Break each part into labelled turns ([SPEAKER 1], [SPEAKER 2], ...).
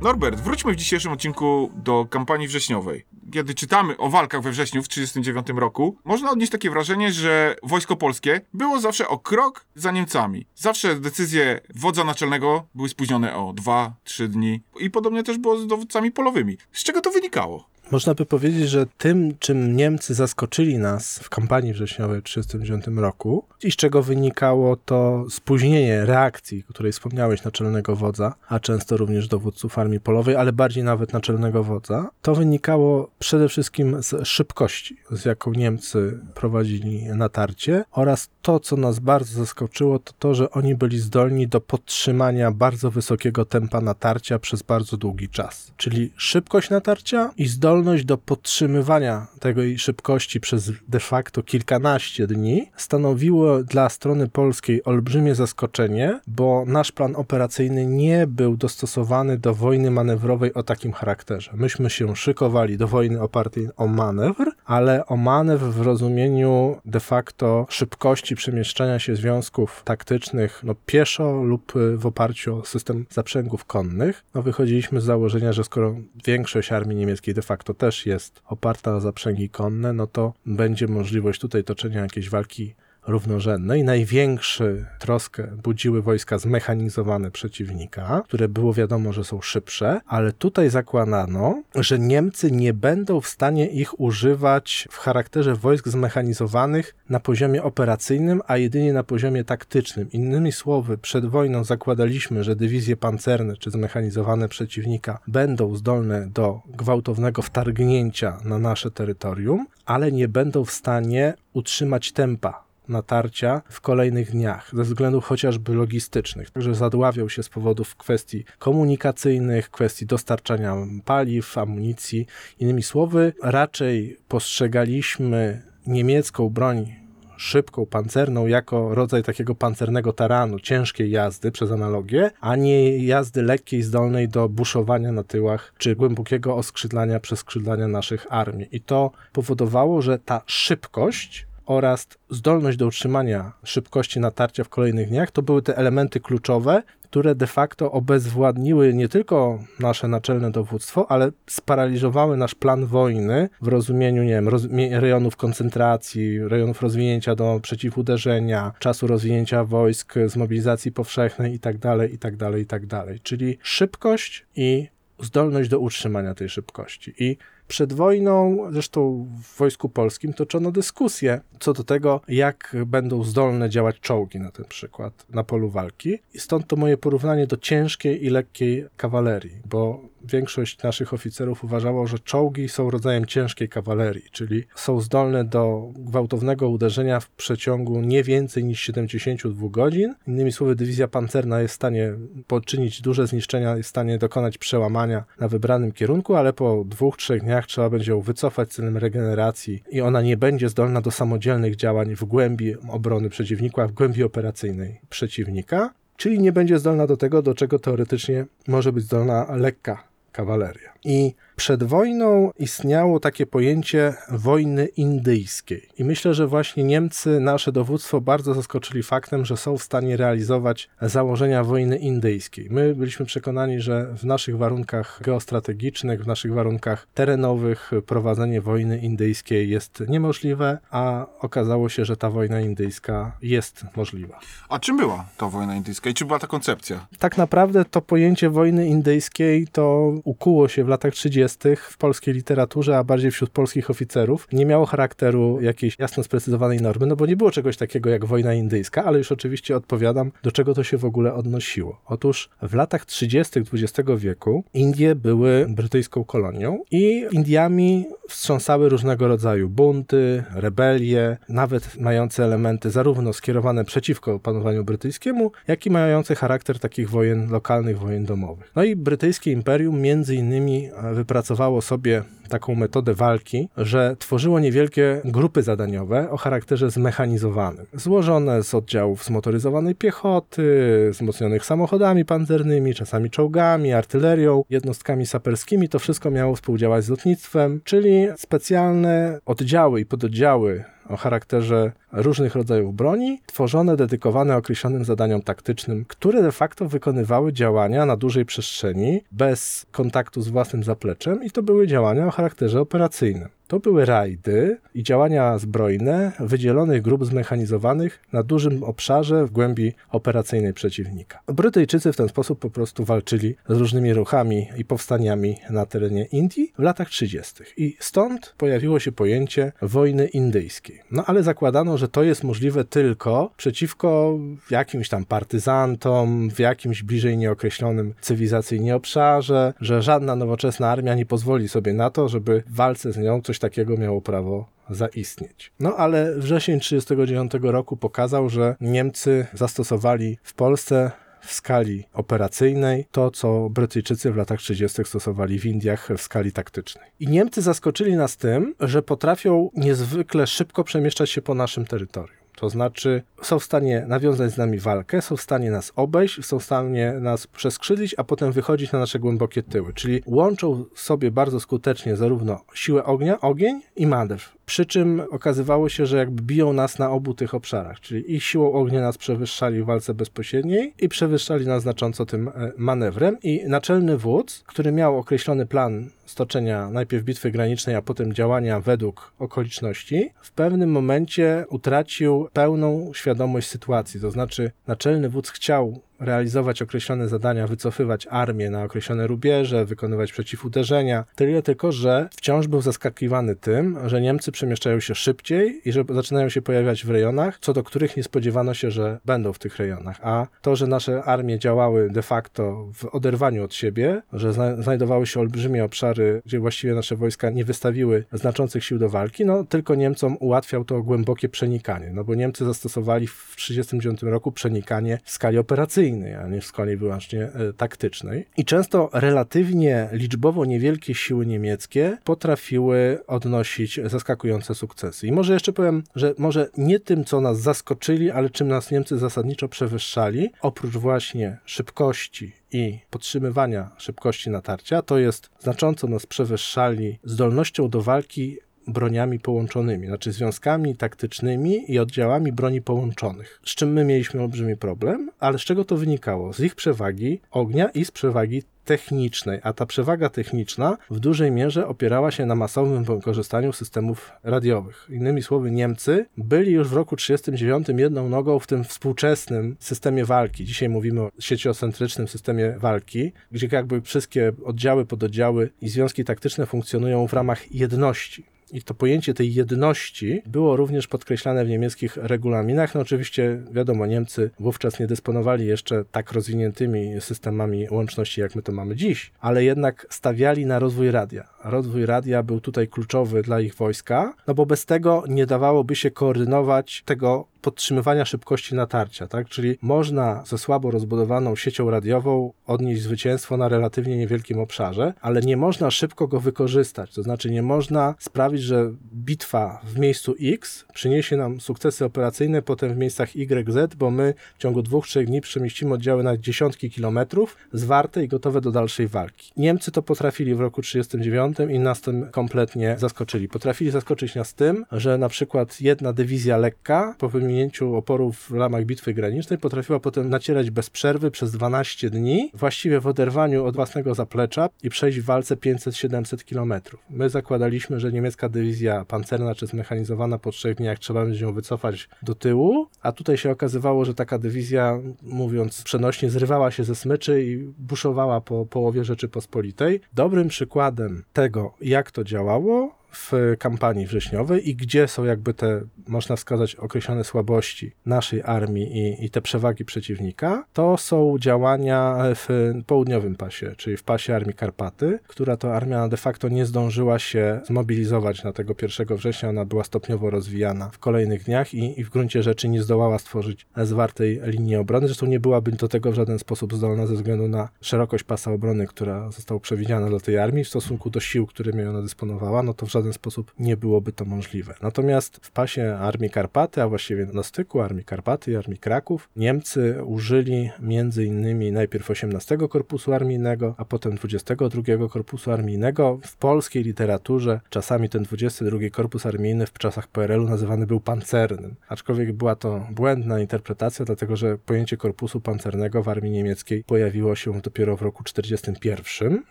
[SPEAKER 1] Norbert, wróćmy w dzisiejszym odcinku do kampanii wrześniowej. Kiedy czytamy o walkach we wrześniu w 1939 roku, można odnieść takie wrażenie, że wojsko polskie było zawsze o krok za Niemcami. Zawsze decyzje wodza naczelnego były spóźnione o 2-3 dni i podobnie też było z dowódcami polowymi. Z czego to wynikało?
[SPEAKER 2] Można by powiedzieć, że tym, czym Niemcy zaskoczyli nas w kampanii wrześniowej w 1939 roku i z czego wynikało to spóźnienie reakcji, o której wspomniałeś, naczelnego wodza, a często również dowódców armii polowej, ale bardziej nawet naczelnego wodza, to wynikało przede wszystkim z szybkości, z jaką Niemcy prowadzili natarcie oraz to, co nas bardzo zaskoczyło, to to, że oni byli zdolni do podtrzymania bardzo wysokiego tempa natarcia przez bardzo długi czas. Czyli szybkość natarcia i zdolność zdolność do podtrzymywania tej szybkości przez de facto kilkanaście dni stanowiło dla strony polskiej olbrzymie zaskoczenie, bo nasz plan operacyjny nie był dostosowany do wojny manewrowej o takim charakterze. Myśmy się szykowali do wojny opartej o manewr, ale o manewr w rozumieniu de facto szybkości przemieszczania się związków taktycznych no, pieszo lub w oparciu o system zaprzęgów konnych. No, wychodziliśmy z założenia, że skoro większość armii niemieckiej de facto to też jest oparta na zaprzęgi konne, no to będzie możliwość tutaj toczenia jakiejś walki równorzędnej. Największy troskę budziły wojska zmechanizowane przeciwnika, które było wiadomo, że są szybsze, ale tutaj zakładano, że Niemcy nie będą w stanie ich używać w charakterze wojsk zmechanizowanych na poziomie operacyjnym, a jedynie na poziomie taktycznym. Innymi słowy, przed wojną zakładaliśmy, że dywizje pancerne czy zmechanizowane przeciwnika będą zdolne do gwałtownego wtargnięcia na nasze terytorium, ale nie będą w stanie utrzymać tempa natarcia w kolejnych dniach, ze względów chociażby logistycznych. Także zadławiał się z powodów kwestii komunikacyjnych, kwestii dostarczania paliw, amunicji. Innymi słowy, raczej postrzegaliśmy niemiecką broń szybką, pancerną, jako rodzaj takiego pancernego taranu, ciężkiej jazdy przez analogię, a nie jazdy lekkiej, zdolnej do buszowania na tyłach, czy głębokiego oskrzydlania, przeskrzydlania naszych armii. I to powodowało, że ta szybkość oraz zdolność do utrzymania szybkości natarcia w kolejnych dniach, to były te elementy kluczowe, które de facto obezwładniły nie tylko nasze naczelne dowództwo, ale sparaliżowały nasz plan wojny w rozumieniu, nie wiem, rejonów koncentracji, rejonów rozwinięcia do przeciwuderzenia, czasu rozwinięcia wojsk, z mobilizacji powszechnej itd., itd., itd. Czyli szybkość i zdolność do utrzymania tej szybkości. I przed wojną, zresztą w Wojsku Polskim, toczono dyskusję co do tego, jak będą zdolne działać czołgi na ten przykład na polu walki. I stąd to moje porównanie do ciężkiej i lekkiej kawalerii, bo większość naszych oficerów uważało, że czołgi są rodzajem ciężkiej kawalerii, czyli są zdolne do gwałtownego uderzenia w przeciągu nie więcej niż 72 godzin. Innymi słowy, dywizja pancerna jest w stanie poczynić duże zniszczenia, jest w stanie dokonać przełamania na wybranym kierunku, ale po dwóch, trzech dniach trzeba będzie ją wycofać celem regeneracji i ona nie będzie zdolna do samodzielnych działań w głębi obrony przeciwnika, w głębi operacyjnej przeciwnika czyli nie będzie zdolna do tego, do czego teoretycznie może być zdolna lekka kawaleria. I przed wojną istniało takie pojęcie wojny indyjskiej. I myślę, że właśnie Niemcy, nasze dowództwo bardzo zaskoczyli faktem, że są w stanie realizować założenia wojny indyjskiej. My byliśmy przekonani, że w naszych warunkach geostrategicznych, w naszych warunkach terenowych prowadzenie wojny indyjskiej jest niemożliwe, a okazało się, że ta wojna indyjska jest możliwa.
[SPEAKER 1] A czym była ta wojna indyjska i czy była ta koncepcja?
[SPEAKER 2] Tak naprawdę to pojęcie wojny indyjskiej to ukuło się w latach 30 w polskiej literaturze, a bardziej wśród polskich oficerów, nie miało charakteru jakiejś jasno sprecyzowanej normy, no bo nie było czegoś takiego jak wojna indyjska, ale już oczywiście odpowiadam, do czego to się w ogóle odnosiło. Otóż w latach 30. XX wieku Indie były brytyjską kolonią i Indiami wstrząsały różnego rodzaju bunty, rebelie, nawet mające elementy zarówno skierowane przeciwko panowaniu brytyjskiemu, jak i mające charakter takich wojen lokalnych, wojen domowych. No i brytyjskie imperium między innymi wypracowało sobie taką metodę walki, że tworzyło niewielkie grupy zadaniowe o charakterze zmechanizowanym, złożone z oddziałów zmotoryzowanej piechoty, wzmocnionych samochodami pancernymi, czasami czołgami, artylerią, jednostkami saperskimi. To wszystko miało współdziałać z lotnictwem, czyli specjalne oddziały i pododdziały o charakterze różnych rodzajów broni, tworzone, dedykowane określonym zadaniom taktycznym, które de facto wykonywały działania na dużej przestrzeni, bez kontaktu z własnym zapleczem i to były działania o charakterze operacyjnym. To były rajdy i działania zbrojne wydzielonych grup zmechanizowanych na dużym obszarze w głębi operacyjnej przeciwnika. Brytyjczycy w ten sposób po prostu walczyli z różnymi ruchami i powstaniami na terenie Indii w latach 30. I stąd pojawiło się pojęcie wojny indyjskiej. No ale zakładano, że to jest możliwe tylko przeciwko jakimś tam partyzantom w jakimś bliżej nieokreślonym cywilizacyjnie obszarze, że żadna nowoczesna armia nie pozwoli sobie na to, żeby w walce z nią coś takiego miało prawo zaistnieć. No ale wrzesień 1939 roku pokazał, że Niemcy zastosowali w Polsce w skali operacyjnej to, co Brytyjczycy w latach 30. stosowali w Indiach w skali taktycznej. I Niemcy zaskoczyli nas tym, że potrafią niezwykle szybko przemieszczać się po naszym terytorium. To znaczy, są w stanie nawiązać z nami walkę, są w stanie nas obejść, są w stanie nas przeskrzydlić, a potem wychodzić na nasze głębokie tyły. Czyli łączą sobie bardzo skutecznie zarówno siłę ognia, ogień i manewr. Przy czym okazywało się, że jakby biją nas na obu tych obszarach, czyli ich siłą ognia nas przewyższali w walce bezpośredniej i przewyższali nas znacząco tym e, manewrem. I naczelny wódz, który miał określony plan stoczenia najpierw bitwy granicznej, a potem działania według okoliczności, w pewnym momencie utracił pełną świadomość sytuacji. To znaczy, naczelny wódz chciał realizować określone zadania, wycofywać armię na określone rubieże, wykonywać przeciwuderzenia. Tyle tylko, że wciąż był zaskakiwany tym, że Niemcy przemieszczają się szybciej i że zaczynają się pojawiać w rejonach, co do których nie spodziewano się, że będą w tych rejonach. A to, że nasze armie działały de facto w oderwaniu od siebie, że znajdowały się olbrzymie obszary, gdzie właściwie nasze wojska nie wystawiły znaczących sił do walki, no tylko Niemcom ułatwiał to głębokie przenikanie, no bo Niemcy zastosowali w 1939 roku przenikanie w skali operacyjnej a nie w skali wyłącznie e, taktycznej. I często relatywnie liczbowo niewielkie siły niemieckie potrafiły odnosić zaskakujące sukcesy. I może jeszcze powiem, że może nie tym, co nas zaskoczyli, ale czym nas Niemcy zasadniczo przewyższali, oprócz właśnie szybkości i podtrzymywania szybkości natarcia, to jest znacząco nas przewyższali zdolnością do walki broniami połączonymi, znaczy związkami taktycznymi i oddziałami broni połączonych. Z czym my mieliśmy olbrzymi problem, ale z czego to wynikało? Z ich przewagi ognia i z przewagi technicznej, a ta przewaga techniczna w dużej mierze opierała się na masowym wykorzystaniu systemów radiowych. Innymi słowy, Niemcy byli już w roku 1939 jedną nogą w tym współczesnym systemie walki. Dzisiaj mówimy o sieciocentrycznym systemie walki, gdzie jakby wszystkie oddziały, pododdziały i związki taktyczne funkcjonują w ramach jedności. I to pojęcie tej jedności było również podkreślane w niemieckich regulaminach. No oczywiście, wiadomo, Niemcy wówczas nie dysponowali jeszcze tak rozwiniętymi systemami łączności, jak my to mamy dziś, ale jednak stawiali na rozwój radia. Rozwój radia był tutaj kluczowy dla ich wojska, no bo bez tego nie dawałoby się koordynować tego podtrzymywania szybkości natarcia, tak? Czyli można ze słabo rozbudowaną siecią radiową odnieść zwycięstwo na relatywnie niewielkim obszarze, ale nie można szybko go wykorzystać. To znaczy nie można sprawić, że bitwa w miejscu X przyniesie nam sukcesy operacyjne potem w miejscach YZ, bo my w ciągu dwóch, trzech dni przemieścimy oddziały na dziesiątki kilometrów, zwarte i gotowe do dalszej walki. Niemcy to potrafili w roku 1939 i nas tym kompletnie zaskoczyli. Potrafili zaskoczyć nas tym, że na przykład jedna dywizja lekka po pominięciu oporów w ramach bitwy granicznej potrafiła potem nacierać bez przerwy przez 12 dni, właściwie w oderwaniu od własnego zaplecza i przejść w walce 500-700 kilometrów. My zakładaliśmy, że niemiecka dywizja pancerna czy zmechanizowana po trzech dniach trzeba będzie ją wycofać do tyłu, a tutaj się okazywało, że taka dywizja, mówiąc przenośnie, zrywała się ze smyczy i buszowała po połowie Rzeczypospolitej. Dobrym przykładem tego, jak to działało, w kampanii wrześniowej i gdzie są jakby te, można wskazać, określone słabości naszej armii i, i te przewagi przeciwnika, to są działania w południowym pasie, czyli w pasie Armii Karpaty, która to armia de facto nie zdążyła się zmobilizować na tego 1 września, ona była stopniowo rozwijana w kolejnych dniach i, i w gruncie rzeczy nie zdołała stworzyć zwartej linii obrony, zresztą nie byłaby do tego w żaden sposób zdolna ze względu na szerokość pasa obrony, która została przewidziana dla tej armii w stosunku do sił, którymi ona dysponowała, no to w żaden sposób nie byłoby to możliwe. Natomiast w pasie Armii Karpaty, a właściwie na styku Armii Karpaty i Armii Kraków, Niemcy użyli między innymi najpierw 18 Korpusu Armijnego, a potem 22 Korpusu Armijnego. W polskiej literaturze czasami ten 22 Korpus Armijny w czasach PRL-u nazywany był pancernym, aczkolwiek była to błędna interpretacja, dlatego że pojęcie korpusu pancernego w armii niemieckiej pojawiło się dopiero w roku 1941.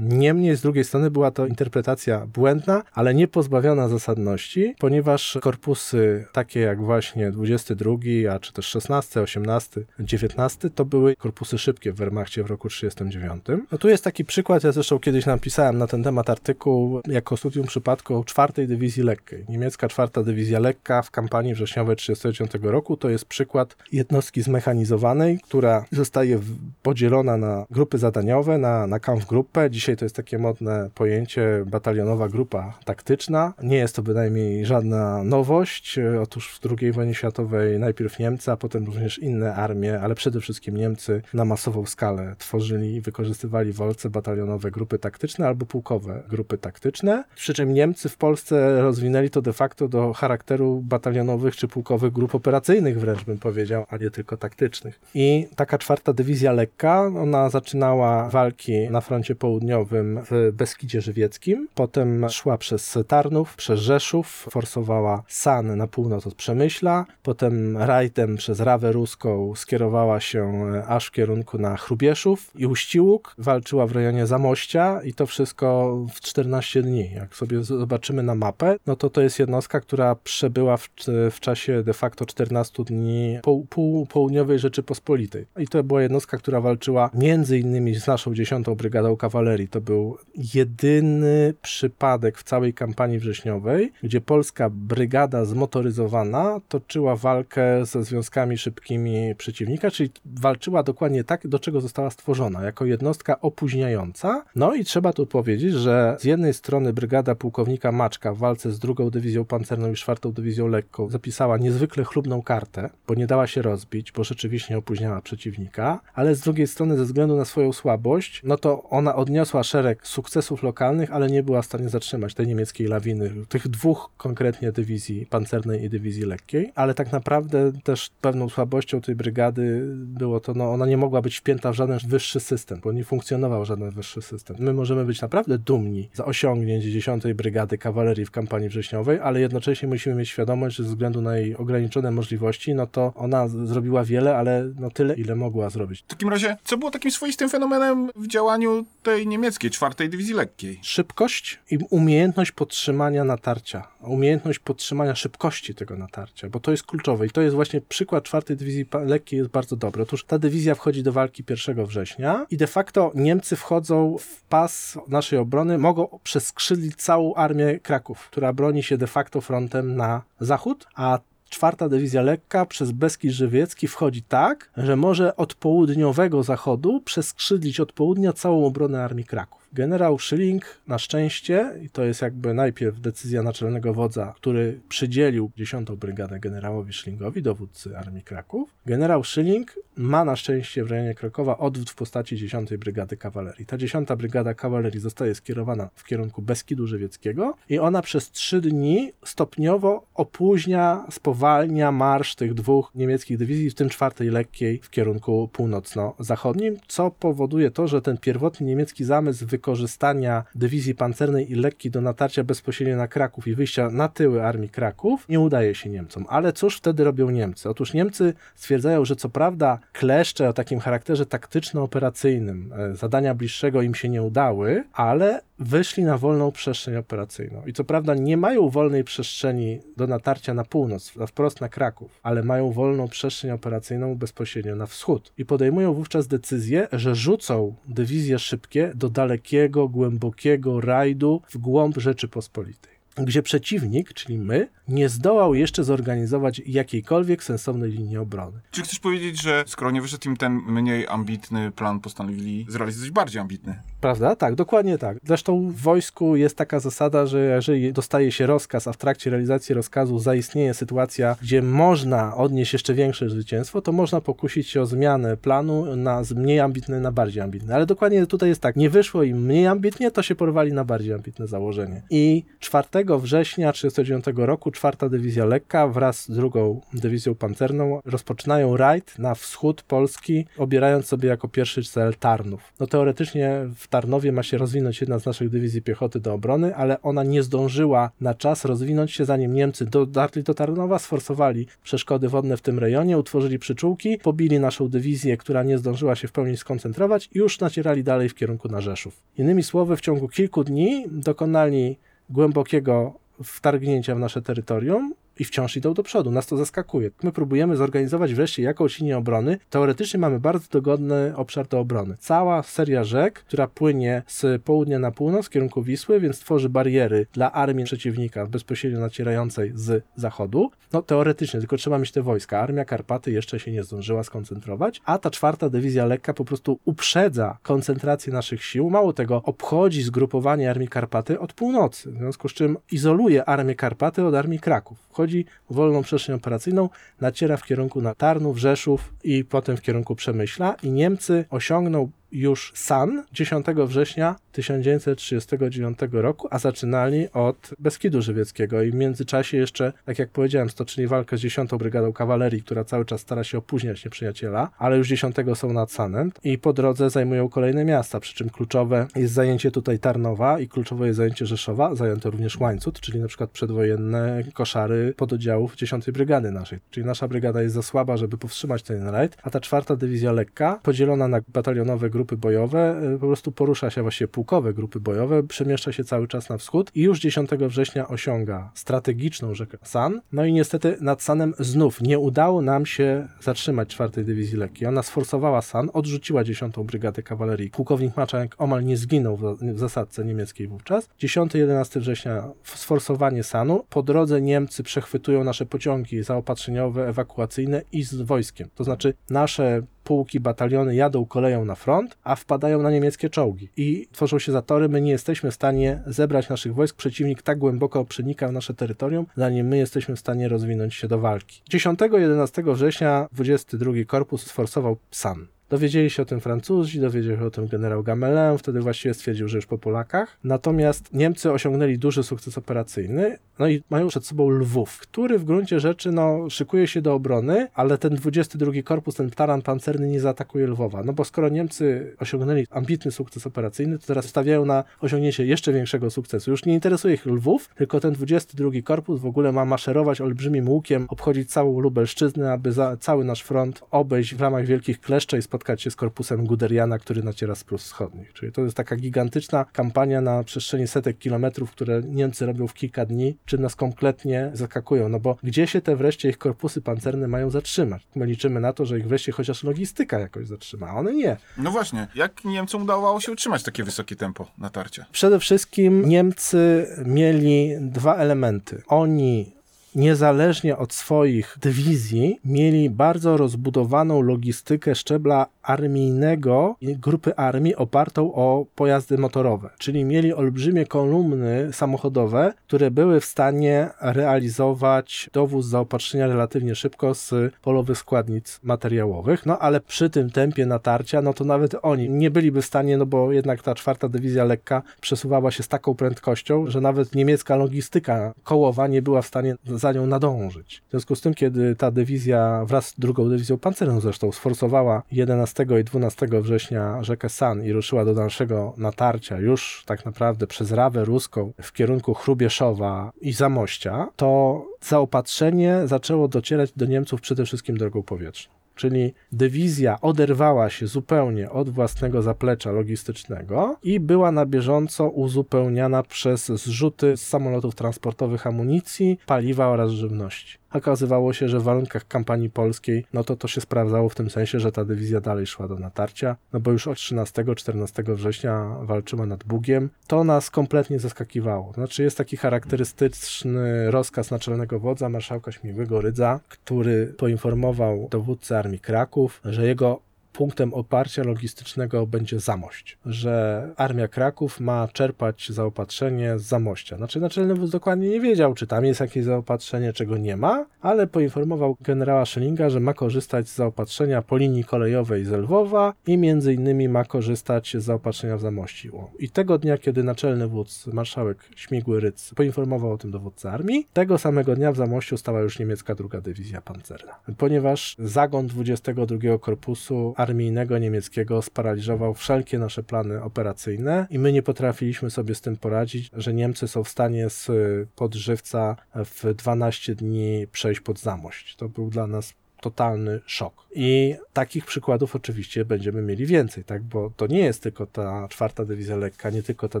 [SPEAKER 2] Niemniej z drugiej strony była to interpretacja błędna, ale nie pozbawiona zasadności, ponieważ korpusy takie jak właśnie 22, a czy też 16, 18, 19 to były korpusy szybkie w Wehrmachcie w roku 1939. No tu jest taki przykład, ja zresztą kiedyś napisałem na ten temat artykuł jako studium przypadku czwartej dywizji lekkiej. Niemiecka czwarta dywizja lekka w kampanii wrześniowej 1939 roku to jest przykład jednostki zmechanizowanej, która zostaje podzielona na grupy zadaniowe, na, na kampfgruppę. Dzisiaj to jest takie modne pojęcie batalionowa grupa taktyczna. Nie jest to bynajmniej żadna nowość. Otóż w II wojnie światowej najpierw Niemcy, a potem również inne armie, ale przede wszystkim Niemcy na masową skalę tworzyli i wykorzystywali wolce batalionowe grupy taktyczne albo pułkowe grupy taktyczne. Przy czym Niemcy w Polsce rozwinęli to de facto do charakteru batalionowych czy pułkowych grup operacyjnych wręcz bym powiedział, a nie tylko taktycznych. I taka czwarta dywizja lekka, ona zaczynała walki na froncie południowym w Beskidzie Żywieckim, potem szła przez Tarnów, przez Rzeszów, forsowała San na północ od Przemyśla, potem rajdem przez Rawę Ruską skierowała się aż w kierunku na Chrubieszów i Uściłuk, walczyła w rejonie Zamościa i to wszystko w 14 dni. Jak sobie zobaczymy na mapę, no to to jest jednostka, która przebyła w, w czasie de facto 14 dni pół, pół południowej Rzeczypospolitej. I to była jednostka, która walczyła między innymi z naszą 10 Brygadą Kawalerii. To był jedyny przypadek w całej kampanii wrześniowej, gdzie polska brygada zmotoryzowana toczyła walkę ze związkami szybkimi przeciwnika, czyli walczyła dokładnie tak, do czego została stworzona, jako jednostka opóźniająca. No i trzeba tu powiedzieć, że z jednej strony brygada pułkownika Maczka w walce z drugą dywizją pancerną i czwartą dywizją lekką zapisała niezwykle chlubną kartę, bo nie dała się rozbić, bo rzeczywiście opóźniała przeciwnika, ale z drugiej strony ze względu na swoją słabość, no to ona odniosła szereg sukcesów lokalnych, ale nie była w stanie zatrzymać tej niemieckiej lawiny, tych dwóch konkretnie dywizji pancernej i dywizji lekkiej, ale tak naprawdę też pewną słabością tej brygady było to, no ona nie mogła być wpięta w żaden wyższy system, bo nie funkcjonował żaden wyższy system. My możemy być naprawdę dumni za osiągnięcie 10 Brygady Kawalerii w kampanii wrześniowej, ale jednocześnie musimy mieć świadomość, że ze względu na jej ograniczone możliwości, no to ona zrobiła wiele, ale no tyle, ile mogła zrobić.
[SPEAKER 1] W takim razie, co było takim swoistym fenomenem w działaniu tej niemieckiej czwartej dywizji lekkiej?
[SPEAKER 2] Szybkość i umiejętność podtrzymania natarcia, umiejętność podtrzymania szybkości tego natarcia, bo to jest kluczowe i to jest właśnie przykład czwartej dywizji lekkiej jest bardzo dobry. Otóż ta dywizja wchodzi do walki 1 września i de facto Niemcy wchodzą w pas naszej obrony, mogą przeskrzydlić całą armię Kraków, która broni się de facto frontem na zachód, a czwarta dywizja lekka przez Beskid Żywiecki wchodzi tak, że może od południowego zachodu przeskrzydlić od południa całą obronę armii Kraków. Generał Schilling na szczęście, i to jest jakby najpierw decyzja naczelnego wodza, który przydzielił 10 Brygadę generałowi Schillingowi, dowódcy Armii Kraków. Generał Schilling ma na szczęście w rejonie Krakowa odwód w postaci 10 Brygady Kawalerii. Ta 10 Brygada Kawalerii zostaje skierowana w kierunku Beskidu Żywieckiego i ona przez trzy dni stopniowo opóźnia, spowalnia marsz tych dwóch niemieckich dywizji, w tym czwartej lekkiej w kierunku północno-zachodnim, co powoduje to, że ten pierwotny niemiecki zamysł wykorzystania dywizji pancernej i lekkiej do natarcia bezpośrednio na Kraków i wyjścia na tyły armii Kraków nie udaje się Niemcom. Ale cóż wtedy robią Niemcy? Otóż Niemcy stwierdzają, że co prawda kleszcze o takim charakterze taktyczno-operacyjnym, e, zadania bliższego im się nie udały, ale wyszli na wolną przestrzeń operacyjną. I co prawda nie mają wolnej przestrzeni do natarcia na północ, wprost na Kraków, ale mają wolną przestrzeń operacyjną bezpośrednio na wschód. I podejmują wówczas decyzję, że rzucą dywizje szybkie do dalekiego, głębokiego rajdu w głąb Rzeczypospolitej. Gdzie przeciwnik, czyli my, nie zdołał jeszcze zorganizować jakiejkolwiek sensownej linii obrony.
[SPEAKER 1] Czy chcesz powiedzieć, że skoro nie wyszedł im ten mniej ambitny plan, postanowili zrealizować bardziej ambitny?
[SPEAKER 2] Prawda? Tak, dokładnie tak. Zresztą w wojsku jest taka zasada, że jeżeli dostaje się rozkaz, a w trakcie realizacji rozkazu zaistnieje sytuacja, gdzie można odnieść jeszcze większe zwycięstwo, to można pokusić się o zmianę planu na z mniej ambitny na bardziej ambitny. Ale dokładnie tutaj jest tak, nie wyszło im mniej ambitnie, to się porwali na bardziej ambitne założenie. I 4 września 1939 roku czwarta dywizja lekka wraz z drugą dywizją pancerną rozpoczynają rajd na wschód Polski, obierając sobie jako pierwszy cel Tarnów. No teoretycznie w Tarnowie ma się rozwinąć jedna z naszych dywizji piechoty do obrony, ale ona nie zdążyła na czas rozwinąć się, zanim Niemcy dotarli do Tarnowa, sforsowali przeszkody wodne w tym rejonie, utworzyli przyczółki, pobili naszą dywizję, która nie zdążyła się w pełni skoncentrować i już nacierali dalej w kierunku na Rzeszów. Innymi słowy, w ciągu kilku dni dokonali głębokiego wtargnięcia w nasze terytorium i wciąż idą do przodu. Nas to zaskakuje. My próbujemy zorganizować wreszcie jakąś linię obrony. Teoretycznie mamy bardzo dogodny obszar do obrony. Cała seria rzek, która płynie z południa na północ w kierunku Wisły, więc tworzy bariery dla armii przeciwnika bezpośrednio nacierającej z zachodu. No teoretycznie, tylko trzeba mieć te wojska. Armia Karpaty jeszcze się nie zdążyła skoncentrować, a ta czwarta dywizja lekka po prostu uprzedza koncentrację naszych sił. Mało tego, obchodzi zgrupowanie armii Karpaty od północy, w związku z czym izoluje armię Karpaty od armii Kraków. Wchodzi w wolną przestrzeń operacyjną, naciera w kierunku na Tarnów, Rzeszów i potem w kierunku Przemyśla i Niemcy osiągną już San 10 września 1939 roku, a zaczynali od Beskidu Żywieckiego. I w międzyczasie jeszcze, tak jak powiedziałem, stoczyli walkę z 10 Brygadą Kawalerii, która cały czas stara się opóźniać nieprzyjaciela, ale już 10 są nad Sanem. I po drodze zajmują kolejne miasta, przy czym kluczowe jest zajęcie tutaj Tarnowa i kluczowe jest zajęcie Rzeszowa, zajęto również Łańcut, czyli na przykład przedwojenne koszary pododdziałów 10 Brygady naszej, czyli nasza brygada jest za słaba, żeby powstrzymać ten rajd, a ta czwarta dywizja lekka, podzielona na batalionowe grupy bojowe, y, po prostu porusza się właściwie pułkowe grupy bojowe, przemieszcza się cały czas na wschód i już 10 września osiąga strategiczną rzekę San. No i niestety nad Sanem znów nie udało nam się zatrzymać czwartej dywizji lekkiej. Ona sforsowała San, odrzuciła 10 brygadę kawalerii. Pułkownik Maczank omal nie zginął w zasadce niemieckiej wówczas. 10-11 września sforsowanie Sanu. Po drodze Niemcy przechwytują nasze pociągi zaopatrzeniowe, ewakuacyjne i z wojskiem. To znaczy nasze pułki, bataliony jadą koleją na front, a wpadają na niemieckie czołgi i tworzą się zatory. My nie jesteśmy w stanie zebrać naszych wojsk. Przeciwnik tak głęboko przenika w nasze terytorium, zanim my jesteśmy w stanie rozwinąć się do walki. 10-11 września 22 Korpus sforsował San. Dowiedzieli się o tym Francuzi, dowiedział się o tym generał Gamelin, wtedy właściwie stwierdził, że już po Polakach. Natomiast Niemcy osiągnęli duży sukces operacyjny, no i mają przed sobą Lwów, który w gruncie rzeczy no, szykuje się do obrony, ale ten 22 korpus, ten taran pancerny nie zaatakuje Lwowa. No bo skoro Niemcy osiągnęli ambitny sukces operacyjny, to teraz stawiają na osiągnięcie jeszcze większego sukcesu. Już nie interesuje ich Lwów, tylko ten 22 korpus w ogóle ma maszerować olbrzymim łukiem, obchodzić całą Lubelszczyznę, aby cały nasz front obejść w ramach wielkich kleszczy spotkać się z korpusem Guderiana, który naciera z Prus Wschodnich. Czyli to jest taka gigantyczna kampania na przestrzeni setek kilometrów, które Niemcy robią w kilka dni, czym nas kompletnie zaskakują. No bo gdzie się te wreszcie ich korpusy pancerne mają zatrzymać? My liczymy na to, że ich wreszcie chociaż logistyka jakoś zatrzyma, a one nie.
[SPEAKER 1] No właśnie, jak Niemcom udawało się utrzymać takie wysokie tempo natarcia?
[SPEAKER 2] Przede wszystkim Niemcy mieli dwa elementy. Oni niezależnie od swoich dywizji, mieli bardzo rozbudowaną logistykę szczebla armijnego grupy armii opartą o pojazdy motorowe. Czyli mieli olbrzymie kolumny samochodowe, które były w stanie realizować dowóz zaopatrzenia relatywnie szybko z polowych składnic materiałowych. No ale przy tym tempie natarcia, no to nawet oni nie byliby w stanie, no bo jednak ta czwarta dywizja lekka przesuwała się z taką prędkością, że nawet niemiecka logistyka kołowa nie była w stanie za nią nadążyć. W związku z tym, kiedy ta dywizja wraz z drugą dywizją pancerną zresztą sforsowała 11 i 12 września rzekę San i ruszyła do dalszego natarcia już tak naprawdę przez Rawę Ruską w kierunku Chrubieszowa i Zamościa, to zaopatrzenie zaczęło docierać do Niemców przede wszystkim drogą powietrzną czyli dywizja oderwała się zupełnie od własnego zaplecza logistycznego i była na bieżąco uzupełniana przez zrzuty z samolotów transportowych amunicji, paliwa oraz żywności. Okazywało się, że w warunkach kampanii polskiej, no to to się sprawdzało w tym sensie, że ta dywizja dalej szła do natarcia, no bo już od 13-14 września walczyła nad Bugiem. To nas kompletnie zaskakiwało. Znaczy jest taki charakterystyczny rozkaz naczelnego wodza, marszałka Śmigłego Rydza, który poinformował dowódcę Armii Kraków, że jego punktem oparcia logistycznego będzie Zamość, że Armia Kraków ma czerpać zaopatrzenie z Zamościa. Znaczy naczelny wódz dokładnie nie wiedział, czy tam jest jakieś zaopatrzenie, czego nie ma, ale poinformował generała Schellinga, że ma korzystać z zaopatrzenia po linii kolejowej z Lwowa i między innymi ma korzystać z zaopatrzenia w Zamości. I tego dnia, kiedy naczelny wódz, marszałek Śmigły Rydz poinformował o tym dowódcę armii, tego samego dnia w Zamościu stała już niemiecka druga dywizja pancerna. Ponieważ zagon 22 Korpusu armijnego niemieckiego sparaliżował wszelkie nasze plany operacyjne i my nie potrafiliśmy sobie z tym poradzić, że Niemcy są w stanie z podżywca w 12 dni przejść pod Zamość. To był dla nas totalny szok. I takich przykładów oczywiście będziemy mieli więcej, tak? Bo to nie jest tylko ta czwarta dywizja lekka, nie tylko ta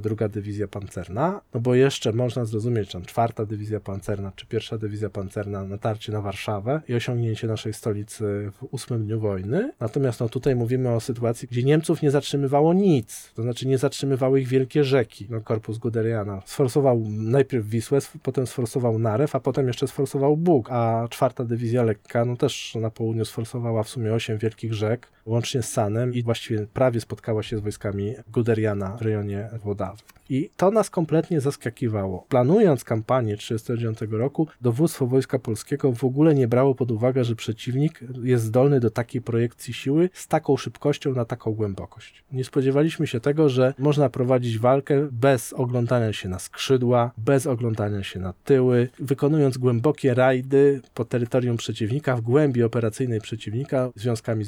[SPEAKER 2] druga dywizja pancerna, no bo jeszcze można zrozumieć, tam czwarta dywizja pancerna czy pierwsza dywizja pancerna natarcie na Warszawę i osiągnięcie naszej stolicy w ósmym dniu wojny. Natomiast no tutaj mówimy o sytuacji, gdzie Niemców nie zatrzymywało nic, to znaczy nie zatrzymywały ich wielkie rzeki. No, korpus Guderiana sforsował najpierw Wisłę, potem sforsował Narew, a potem jeszcze sforsował Bóg, a czwarta dywizja lekka, no też na południu sforsowała w sumie osiem wielkich rzek, łącznie z Sanem i właściwie prawie spotkała się z wojskami Guderiana w rejonie Włodawy. I to nas kompletnie zaskakiwało. Planując kampanię 1939 roku, dowództwo Wojska Polskiego w ogóle nie brało pod uwagę, że przeciwnik jest zdolny do takiej projekcji siły z taką szybkością na taką głębokość. Nie spodziewaliśmy się tego, że można prowadzić walkę bez oglądania się na skrzydła, bez oglądania się na tyły, wykonując głębokie rajdy po terytorium przeciwnika w głębi operacyjnej przeciwnika związkami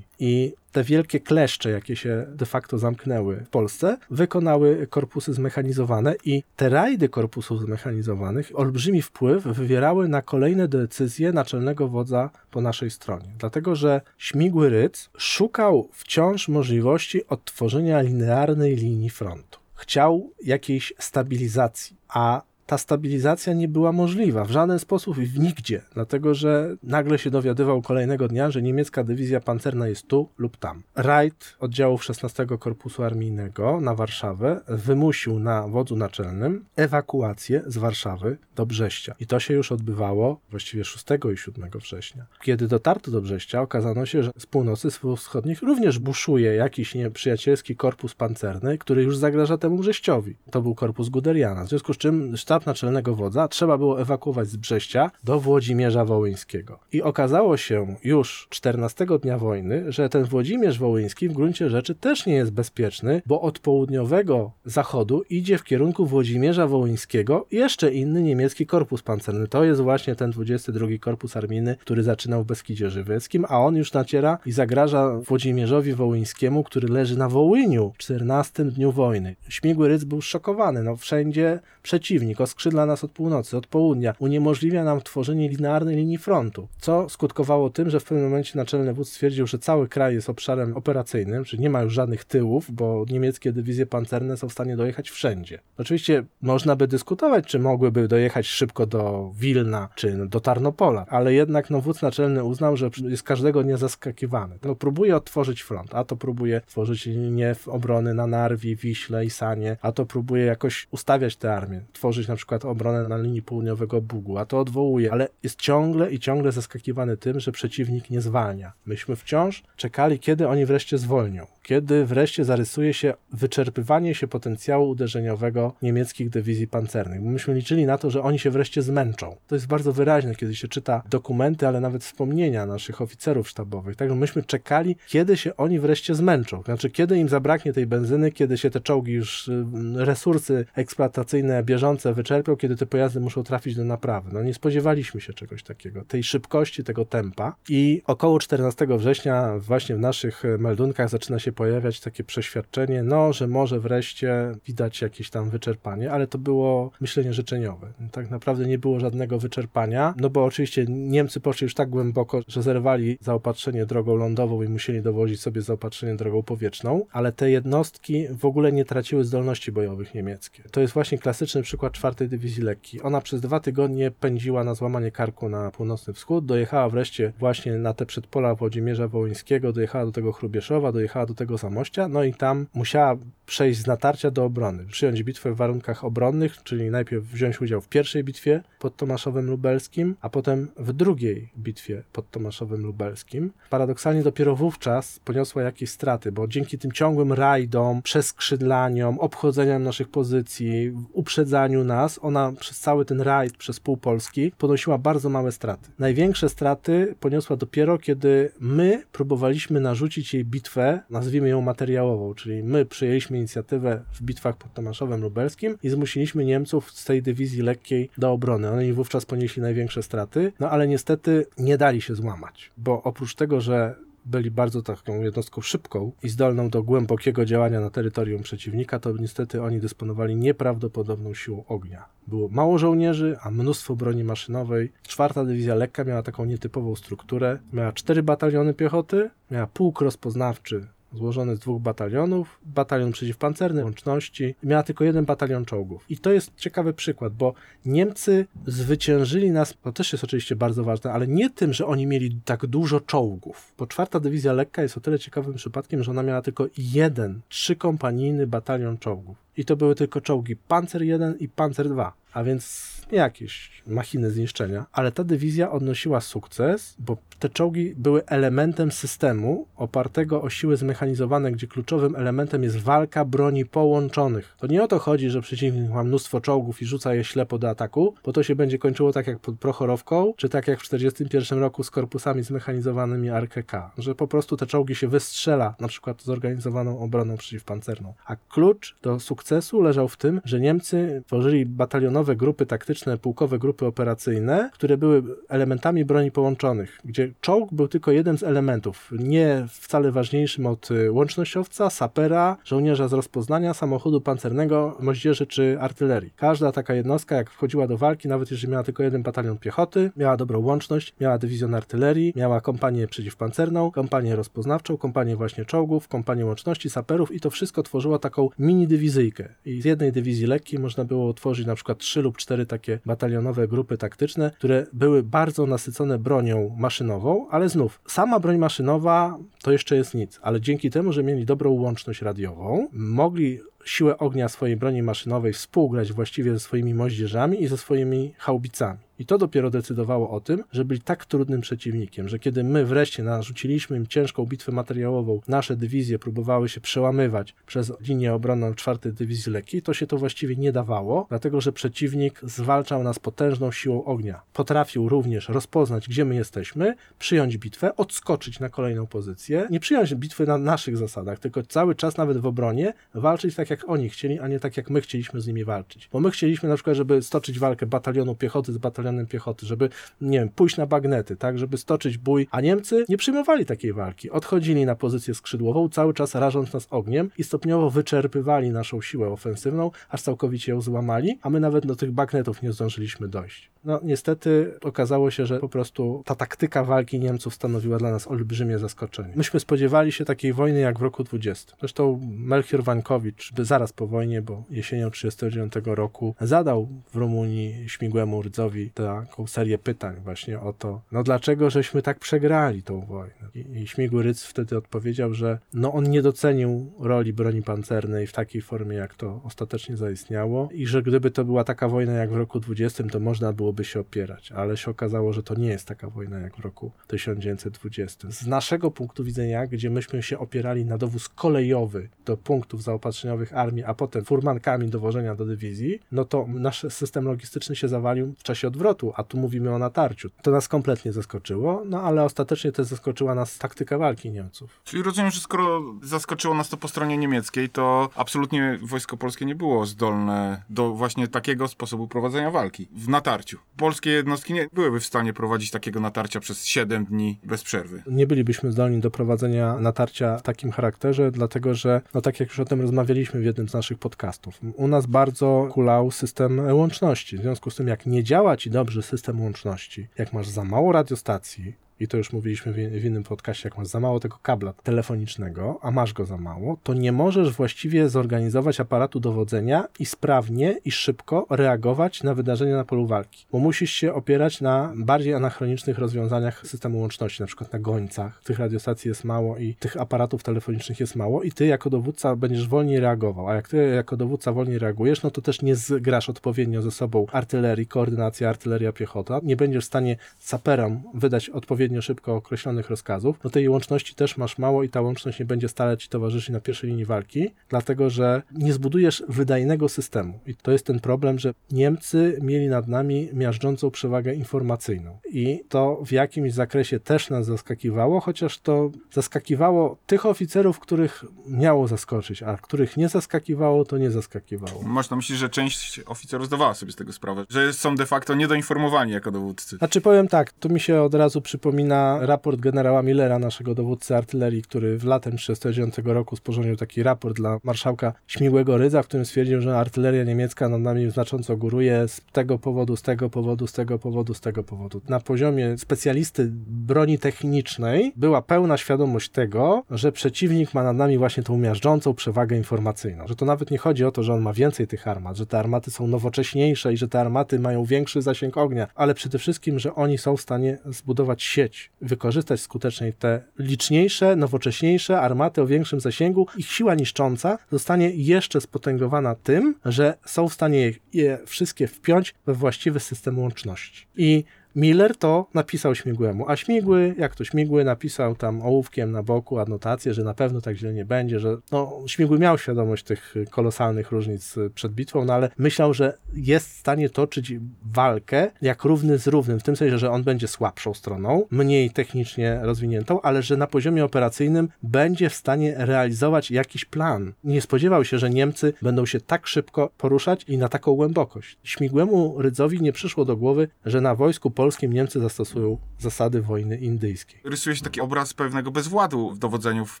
[SPEAKER 2] I te wielkie kleszcze, jakie się de facto zamknęły w Polsce, wykonały korpusy zmechanizowane i te rajdy korpusów zmechanizowanych olbrzymi wpływ wywierały na kolejne decyzje naczelnego wodza po naszej stronie. Dlatego, że Śmigły Rydz szukał wciąż możliwości odtworzenia linearnej linii frontu. Chciał jakiejś stabilizacji, a ta stabilizacja nie była możliwa w żaden sposób i nigdzie, dlatego że nagle się dowiadywał kolejnego dnia, że niemiecka dywizja pancerna jest tu lub tam. Rajd oddziałów 16 Korpusu Armijnego na Warszawę wymusił na wodzu naczelnym ewakuację z Warszawy do Brześcia. I to się już odbywało właściwie 6 i 7 września. Kiedy dotarto do Brześcia, okazano się, że z północy, z wschodnich również buszuje jakiś nieprzyjacielski korpus pancerny, który już zagraża temu Brześciowi. To był korpus Guderiana. W związku z czym sztab sztab naczelnego wodza trzeba było ewakuować z Brześcia do Włodzimierza Wołyńskiego. I okazało się już 14 dnia wojny, że ten Włodzimierz Wołyński w gruncie rzeczy też nie jest bezpieczny, bo od południowego zachodu idzie w kierunku Włodzimierza Wołyńskiego jeszcze inny niemiecki korpus pancerny. To jest właśnie ten 22 Korpus Armijny, który zaczynał w Beskidzie Żywieckim, a on już naciera i zagraża Włodzimierzowi Wołyńskiemu, który leży na Wołyniu w 14 dniu wojny. Śmigły Rydz był szokowany, no wszędzie przeciwnik, oskrzydla nas od północy, od południa, uniemożliwia nam tworzenie linearnej linii frontu, co skutkowało tym, że w pewnym momencie naczelny wódz stwierdził, że cały kraj jest obszarem operacyjnym, czyli nie ma już żadnych tyłów, bo niemieckie dywizje pancerne są w stanie dojechać wszędzie. Oczywiście można by dyskutować, czy mogłyby dojechać szybko do Wilna, czy do Tarnopola, ale jednak no, wódz naczelny uznał, że jest każdego dnia zaskakiwany. No, próbuje odtworzyć front, a to próbuje tworzyć linię obrony na Narwi, Wiśle i Sanie, a to próbuje jakoś ustawiać te armie, tworzyć na przykład obronę na linii południowego Bugu, a to odwołuje, ale jest ciągle i ciągle zaskakiwany tym, że przeciwnik nie zwalnia. Myśmy wciąż czekali, kiedy oni wreszcie zwolnią, kiedy wreszcie zarysuje się wyczerpywanie się potencjału uderzeniowego niemieckich dywizji pancernych. Myśmy liczyli na to, że oni się wreszcie zmęczą. To jest bardzo wyraźne, kiedy się czyta dokumenty, ale nawet wspomnienia naszych oficerów sztabowych. Także myśmy czekali, kiedy się oni wreszcie zmęczą. Znaczy, kiedy im zabraknie tej benzyny, kiedy się te czołgi już, y, resursy eksploatacyjne bieżące wyczerpią, kiedy te pojazdy muszą trafić do naprawy. No nie spodziewaliśmy się czegoś takiego, tej szybkości, tego tempa i około 14 września właśnie w naszych meldunkach zaczyna się pojawiać takie przeświadczenie, no, że może wreszcie widać jakieś tam wyczerpanie, ale to było myślenie życzeniowe. Tak naprawdę nie było żadnego wyczerpania, no bo oczywiście Niemcy poszli już tak głęboko, że zerwali zaopatrzenie drogą lądową i musieli dowozić sobie zaopatrzenie drogą powietrzną, ale te jednostki w ogóle nie traciły zdolności bojowych niemieckie. To jest właśnie klasyczny przykład 4 czwartej Dywizji Lekkiej. Ona przez dwa tygodnie pędziła na złamanie karku na północny wschód, dojechała wreszcie właśnie na te przedpola Włodzimierza Wołyńskiego, dojechała do tego Chrubieszowa, dojechała do tego Zamościa, no i tam musiała przejść z natarcia do obrony, przyjąć bitwę w warunkach obronnych, czyli najpierw wziąć udział w pierwszej bitwie pod Tomaszowem Lubelskim, a potem w drugiej bitwie pod Tomaszowem Lubelskim. Paradoksalnie dopiero wówczas poniosła jakieś straty, bo dzięki tym ciągłym rajdom, przeskrzydlaniom, obchodzeniom naszych pozycji, uprzedzaniu nas, ona przez cały ten rajd, przez pół Polski ponosiła bardzo małe straty. Największe straty poniosła dopiero, kiedy my próbowaliśmy narzucić jej bitwę, nazwijmy ją materiałową, czyli my przyjęliśmy inicjatywę w bitwach pod Tomaszowem Lubelskim i zmusiliśmy Niemców z tej dywizji lekkiej do obrony. Oni wówczas ponieśli największe straty, no ale niestety nie dali się złamać, bo oprócz tego, że byli bardzo taką jednostką szybką i zdolną do głębokiego działania na terytorium przeciwnika, to niestety oni dysponowali nieprawdopodobną siłą ognia. Było mało żołnierzy, a mnóstwo broni maszynowej. Czwarta dywizja lekka miała taką nietypową strukturę. Miała cztery bataliony piechoty, miała pułk rozpoznawczy złożony z dwóch batalionów, batalion przeciwpancerny, łączności, miała tylko jeden batalion czołgów. I to jest ciekawy przykład, bo Niemcy zwyciężyli nas, to też jest oczywiście bardzo ważne, ale nie tym, że oni mieli tak dużo czołgów, bo czwarta dywizja lekka jest o tyle ciekawym przypadkiem, że ona miała tylko jeden trzykompanijny batalion czołgów. I to były tylko czołgi Panzer 1 i Panzer 2, a więc jakieś machiny zniszczenia, ale ta dywizja odnosiła sukces, bo te czołgi były elementem systemu opartego o siły zmechanizowane, gdzie kluczowym elementem jest walka broni połączonych. To nie o to chodzi, że przeciwnik ma mnóstwo czołgów i rzuca je ślepo do ataku, bo to się będzie kończyło tak jak pod Prochorowką, czy tak jak w 1941 roku z korpusami zmechanizowanymi RKK, że po prostu te czołgi się wystrzela, na przykład zorganizowaną obroną przeciwpancerną. A klucz do sukcesu leżał w tym, że Niemcy tworzyli batalionowe grupy taktyczne, pułkowe grupy operacyjne, które były elementami broni połączonych, gdzie czołg był tylko jeden z elementów, nie wcale ważniejszym od y, łącznościowca, sapera, żołnierza z rozpoznania, samochodu pancernego, moździerzy czy artylerii. Każda taka jednostka, jak wchodziła do walki, nawet jeżeli miała tylko jeden batalion piechoty, miała dobrą łączność, miała dywizjon artylerii, miała kompanię przeciwpancerną, kompanię rozpoznawczą, kompanię właśnie czołgów, kompanię łączności, saperów i to wszystko tworzyło taką mini dywizyjkę. I z jednej dywizji lekkiej można było utworzyć na przykład trzy lub cztery takie batalionowe grupy taktyczne, które były bardzo nasycone bronią maszynową, ale znów, sama broń maszynowa to jeszcze jest nic, ale dzięki temu, że mieli dobrą łączność radiową, mogli siłę ognia swojej broni maszynowej współgrać właściwie ze swoimi moździerzami i ze swoimi haubicami. I to dopiero decydowało o tym, że byli tak trudnym przeciwnikiem, że kiedy my wreszcie narzuciliśmy im ciężką bitwę materiałową, nasze dywizje próbowały się przełamywać przez linię obronną czwartej Dywizji Lekkiej, to się to właściwie nie dawało, dlatego że przeciwnik zwalczał nas potężną siłą ognia. Potrafił również rozpoznać, gdzie my jesteśmy, przyjąć bitwę, odskoczyć na kolejną pozycję, nie przyjąć bitwy na naszych zasadach, tylko cały czas nawet w obronie walczyć tak, jak oni chcieli, a nie tak, jak my chcieliśmy z nimi walczyć. Bo my chcieliśmy na przykład, żeby stoczyć walkę batalionu piechoty z batalionem piechoty, żeby, nie wiem, pójść na bagnety, tak, żeby stoczyć bój, a Niemcy nie przyjmowali takiej walki. Odchodzili na pozycję skrzydłową, cały czas rażąc nas ogniem i stopniowo wyczerpywali naszą siłę ofensywną, aż całkowicie ją złamali, a my nawet do tych bagnetów nie zdążyliśmy dojść. No niestety okazało się, że po prostu ta taktyka walki Niemców stanowiła dla nas olbrzymie zaskoczenie. Myśmy spodziewali się takiej wojny jak w roku 20. Zresztą Melchior Wańkowicz zaraz po wojnie, bo jesienią 1939 roku zadał w Rumunii śmigłemu rdzowi taką serię pytań właśnie o to, no dlaczego żeśmy tak przegrali tą wojnę. I, i śmigły Rydz wtedy odpowiedział, że no on nie docenił roli broni pancernej w takiej formie, jak to ostatecznie zaistniało i że gdyby to była taka wojna jak w roku 20, to można byłoby się opierać, ale się okazało, że to nie jest taka wojna jak w roku 1920. Z naszego punktu widzenia, gdzie myśmy się opierali na dowóz kolejowy do punktów zaopatrzeniowych armii, a potem furmankami dowożenia do dywizji, no to nasz system logistyczny się zawalił w czasie odwrotu, a tu mówimy o natarciu. To nas kompletnie zaskoczyło, no ale ostatecznie też zaskoczyła nas taktyka walki Niemców.
[SPEAKER 1] Czyli rozumiem, że skoro zaskoczyło nas to po stronie niemieckiej, to absolutnie wojsko polskie nie było zdolne do właśnie takiego sposobu prowadzenia walki w natarciu. Polskie jednostki nie byłyby w stanie prowadzić takiego natarcia przez 7 dni bez przerwy.
[SPEAKER 2] Nie bylibyśmy zdolni do prowadzenia natarcia w takim charakterze, dlatego że, no tak jak już o tym rozmawialiśmy w jednym z naszych podcastów, u nas bardzo kulał system łączności. W związku z tym, jak nie działa ci dobrze system łączności, jak masz za mało radiostacji, i to już mówiliśmy w, innym podcaście, jak masz za mało tego kabla telefonicznego, a masz go za mało, to nie możesz właściwie zorganizować aparatu dowodzenia i sprawnie i szybko reagować na wydarzenia na polu walki, bo musisz się opierać na bardziej anachronicznych rozwiązaniach systemu łączności, na przykład na gońcach. Tych radiostacji jest mało i tych aparatów telefonicznych jest mało i ty jako dowódca będziesz wolniej reagował, a jak ty jako dowódca wolniej reagujesz, no to też nie zgrasz odpowiednio ze sobą artylerii, koordynacja artyleria piechota, nie będziesz w stanie saperom wydać odpowiednio szybko określonych rozkazów, no tej łączności też masz mało i ta łączność nie będzie stale ci towarzyszyć na pierwszej linii walki, dlatego że nie zbudujesz wydajnego systemu. I to jest ten problem, że Niemcy mieli nad nami miażdżącą przewagę informacyjną. I to w jakimś zakresie też nas zaskakiwało, chociaż to zaskakiwało tych oficerów, których miało zaskoczyć, a których nie zaskakiwało, to nie zaskakiwało.
[SPEAKER 1] Masz na myśli, że część oficerów zdawała sobie z tego sprawę, że są de facto niedoinformowani jako dowódcy.
[SPEAKER 2] Znaczy powiem tak, tu mi się od razu przypomina raport generała Millera, naszego dowódcy artylerii, który w latem 1939 roku sporządził taki raport dla marszałka Śmigłego Rydza, w którym stwierdził, że artyleria niemiecka nad nami znacząco góruje z tego powodu, z tego powodu, z tego powodu, z tego powodu. Na poziomie specjalisty broni technicznej była pełna świadomość tego, że przeciwnik ma nad nami właśnie tą miażdżącą przewagę informacyjną. Że to nawet nie chodzi o to, że on ma więcej tych armat, że te armaty są nowocześniejsze i że te armaty mają większy zasięg ognia, ale przede wszystkim, że oni są w stanie zbudować sieć, wykorzystać skutecznie te liczniejsze, nowocześniejsze armaty o większym zasięgu. Ich siła niszcząca zostanie jeszcze spotęgowana tym, że są w stanie je wszystkie wpiąć we właściwy system łączności. I Miller to napisał Śmigłemu, a Śmigły, jak to Śmigły, napisał tam ołówkiem na boku adnotację, że na pewno tak źle nie będzie, że no, Śmigły miał świadomość tych kolosalnych różnic przed bitwą, no ale myślał, że jest w stanie toczyć walkę jak równy z równym, w tym sensie, że on będzie słabszą stroną, mniej technicznie rozwiniętą, ale że na poziomie operacyjnym będzie w stanie realizować jakiś plan. Nie spodziewał się, że Niemcy będą się tak szybko poruszać i na taką głębokość. Śmigłemu Rydzowi nie przyszło do głowy, że na wojsku polskim Niemcy zastosują zasady wojny indyjskiej.
[SPEAKER 1] Rysuje się taki obraz pewnego bezwładu w dowodzeniu w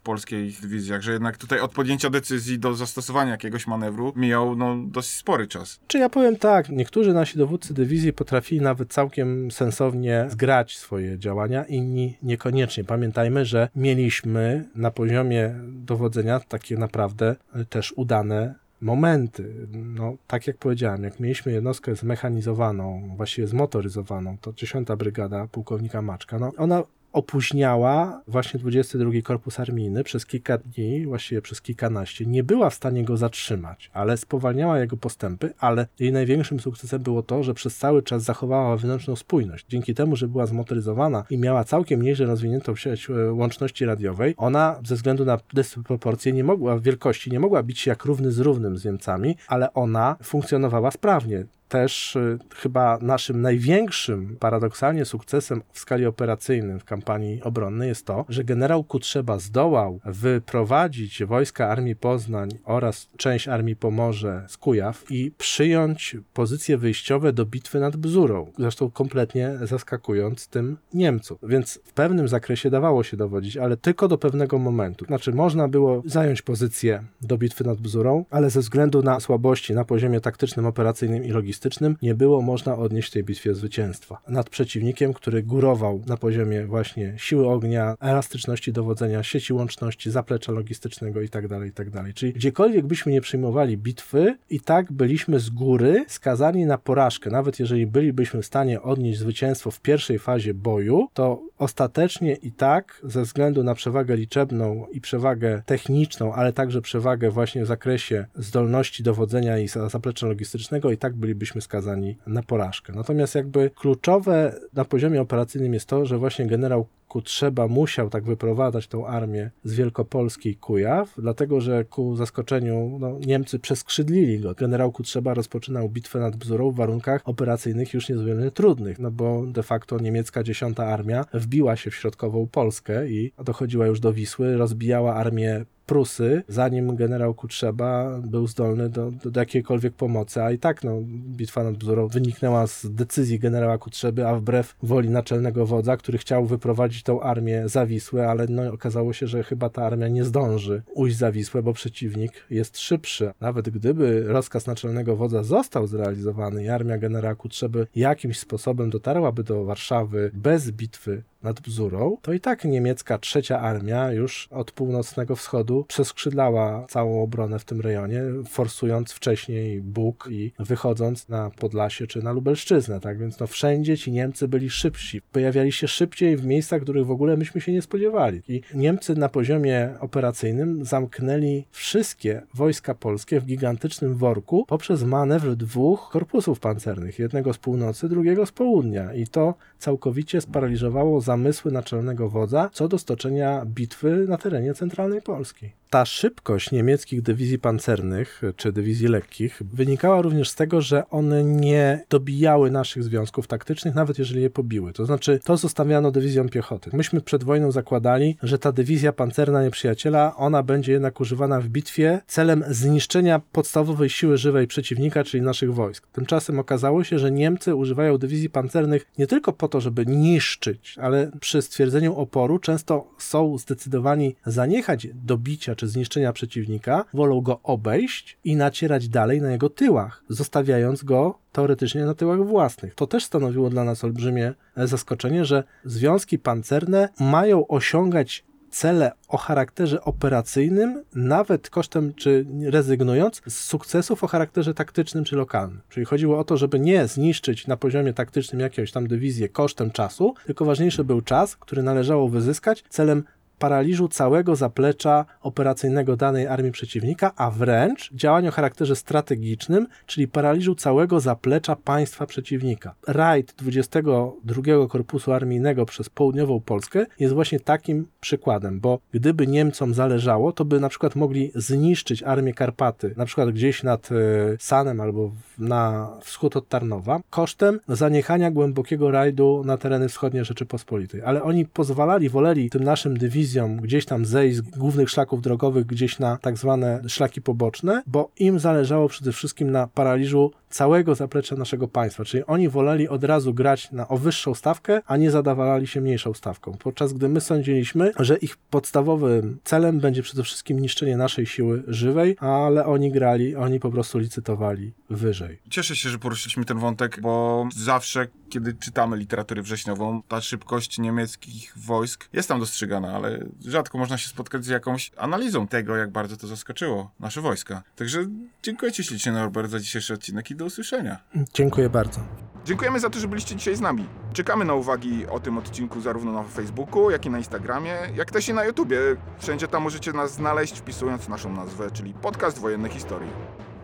[SPEAKER 1] polskich dywizjach, że jednak tutaj od podjęcia decyzji do zastosowania jakiegoś manewru mijał no, dosyć spory czas.
[SPEAKER 2] Czy ja powiem tak, niektórzy nasi dowódcy dywizji potrafili nawet całkiem sensownie zgrać swoje działania, inni niekoniecznie. Pamiętajmy, że mieliśmy na poziomie dowodzenia takie naprawdę też udane momenty. No, tak jak powiedziałem, jak mieliśmy jednostkę zmechanizowaną, właściwie zmotoryzowaną, to 10 Brygada pułkownika Maczka, no ona opóźniała właśnie 22 Korpus Armijny przez kilka dni, właściwie przez kilkanaście, nie była w stanie go zatrzymać, ale spowalniała jego postępy, ale jej największym sukcesem było to, że przez cały czas zachowała wewnętrzną spójność. Dzięki temu, że była zmotoryzowana i miała całkiem nieźle rozwiniętą sieć e, łączności radiowej, ona ze względu na dysproporcje nie mogła, wielkości nie mogła bić się jak równy z równym z Niemcami, ale ona funkcjonowała sprawnie też y, chyba naszym największym paradoksalnie sukcesem w skali operacyjnym w kampanii obronnej jest to, że generał Kutrzeba zdołał wyprowadzić wojska Armii Poznań oraz część Armii Pomorze z Kujaw i przyjąć pozycje wyjściowe do bitwy nad Bzurą, zresztą kompletnie zaskakując tym Niemców. Więc w pewnym zakresie dawało się dowodzić, ale tylko do pewnego momentu. Znaczy można było zająć pozycję do bitwy nad Bzurą, ale ze względu na słabości na poziomie taktycznym, operacyjnym i logistycznym nie było można odnieść w tej bitwie zwycięstwa nad przeciwnikiem, który górował na poziomie właśnie siły ognia, elastyczności dowodzenia, sieci łączności, zaplecza logistycznego itd., itd. Tak Czyli gdziekolwiek byśmy nie przyjmowali bitwy, i tak byliśmy z góry skazani na porażkę. Nawet jeżeli bylibyśmy w stanie odnieść zwycięstwo w pierwszej fazie boju, to ostatecznie i tak ze względu na przewagę liczebną i przewagę techniczną, ale także przewagę właśnie w zakresie zdolności dowodzenia i zaplecza logistycznego, i tak bylibyśmy skazani na porażkę. Natomiast jakby kluczowe na poziomie operacyjnym jest to, że właśnie generał Kutrzeba musiał tak wyprowadzać tą armię z Wielkopolski Kujaw, dlatego że ku zaskoczeniu no, Niemcy przeskrzydlili go. Generał Kutrzeba rozpoczynał bitwę nad Bzurą w warunkach operacyjnych już niezwykle trudnych, no bo de facto niemiecka dziesiąta armia wbiła się w środkową Polskę i dochodziła już do Wisły, rozbijała armię Prusy, zanim generał Kutrzeba był zdolny do, do, jakiejkolwiek pomocy, a i tak no, bitwa nad Bzurą wyniknęła z decyzji generała Kutrzeby, a wbrew woli naczelnego wodza, który chciał wyprowadzić tą armię za Wisłę, ale no, okazało się, że chyba ta armia nie zdąży ujść za Wisłę, bo przeciwnik jest szybszy. Nawet gdyby rozkaz naczelnego wodza został zrealizowany i armia generała Kutrzeby jakimś sposobem dotarłaby do Warszawy bez bitwy nad Bzurą, to i tak niemiecka trzecia armia już od północnego wschodu przeskrzydlała całą obronę w tym rejonie, forsując wcześniej Bóg i wychodząc na Podlasie czy na Lubelszczyznę, tak? Więc no wszędzie ci Niemcy byli szybsi, pojawiali się szybciej w miejscach, których w ogóle myśmy się nie spodziewali. I Niemcy na poziomie operacyjnym zamknęli wszystkie wojska polskie w gigantycznym worku poprzez manewr dwóch korpusów pancernych, jednego z północy, drugiego z południa. I to całkowicie sparaliżowało zamysły naczelnego wodza co do stoczenia bitwy na terenie centralnej Polski. Ta szybkość niemieckich dywizji pancernych czy dywizji lekkich wynikała również z tego, że one nie dobijały naszych związków taktycznych, nawet jeżeli je pobiły. To znaczy, to zostawiano dywizjom piechoty. Myśmy przed wojną zakładali, że ta dywizja pancerna nieprzyjaciela, ona będzie jednak używana w bitwie celem zniszczenia podstawowej siły żywej przeciwnika, czyli naszych wojsk. Tymczasem okazało się, że Niemcy używają dywizji pancernych nie tylko po to, żeby niszczyć, ale przy stwierdzeniu oporu często są zdecydowani zaniechać dobicia czy zniszczenia przeciwnika, wolą go obejść i nacierać dalej na jego tyłach, zostawiając go teoretycznie na tyłach własnych. To też stanowiło dla nas olbrzymie zaskoczenie, że związki pancerne mają osiągać cele o charakterze operacyjnym, nawet kosztem czy rezygnując z sukcesów o charakterze taktycznym czy lokalnym. Czyli chodziło o to, żeby nie zniszczyć na poziomie taktycznym jakąś tam dywizję kosztem czasu, tylko ważniejszy był czas, który należało wyzyskać celem paraliżu całego zaplecza operacyjnego danej armii przeciwnika, a wręcz działań o charakterze strategicznym, czyli paraliżu całego zaplecza państwa przeciwnika. Rajd 22 Korpusu Armijnego przez południową Polskę jest właśnie takim przykładem, bo gdyby Niemcom zależało, to by na przykład mogli zniszczyć armię Karpaty, na przykład gdzieś nad e, Sanem albo na wschód od Tarnowa, kosztem zaniechania głębokiego rajdu na tereny wschodnie Rzeczypospolitej. Ale oni pozwalali, woleli tym naszym dywizjom gdzieś tam zejść z głównych szlaków drogowych gdzieś na tak zwane szlaki poboczne, bo im zależało przede wszystkim na paraliżu całego zaplecza naszego państwa. Czyli oni woleli od razu grać na o wyższą stawkę, a nie zadawali się mniejszą stawką. Podczas gdy my sądziliśmy, że ich podstawowym celem będzie przede wszystkim niszczenie naszej siły żywej, ale oni grali, oni po prostu licytowali wyżej.
[SPEAKER 1] Cieszę się, że poruszyliśmy ten wątek, bo zawsze, kiedy czytamy literaturę wrześniową, ta szybkość niemieckich wojsk jest tam dostrzegana, ale rzadko można się spotkać z jakąś analizą tego, jak bardzo to zaskoczyło nasze wojska. Także dziękuję Ci ślicznie, Norbert, za dzisiejszy odcinek i do usłyszenia.
[SPEAKER 2] Dziękuję bardzo.
[SPEAKER 1] Dziękujemy za to, że byliście dzisiaj z nami. Czekamy na uwagi o tym odcinku zarówno na Facebooku, jak i na Instagramie, jak też i na YouTubie. Wszędzie tam możecie nas znaleźć, wpisując naszą nazwę, czyli Podcast Wojenne Historii.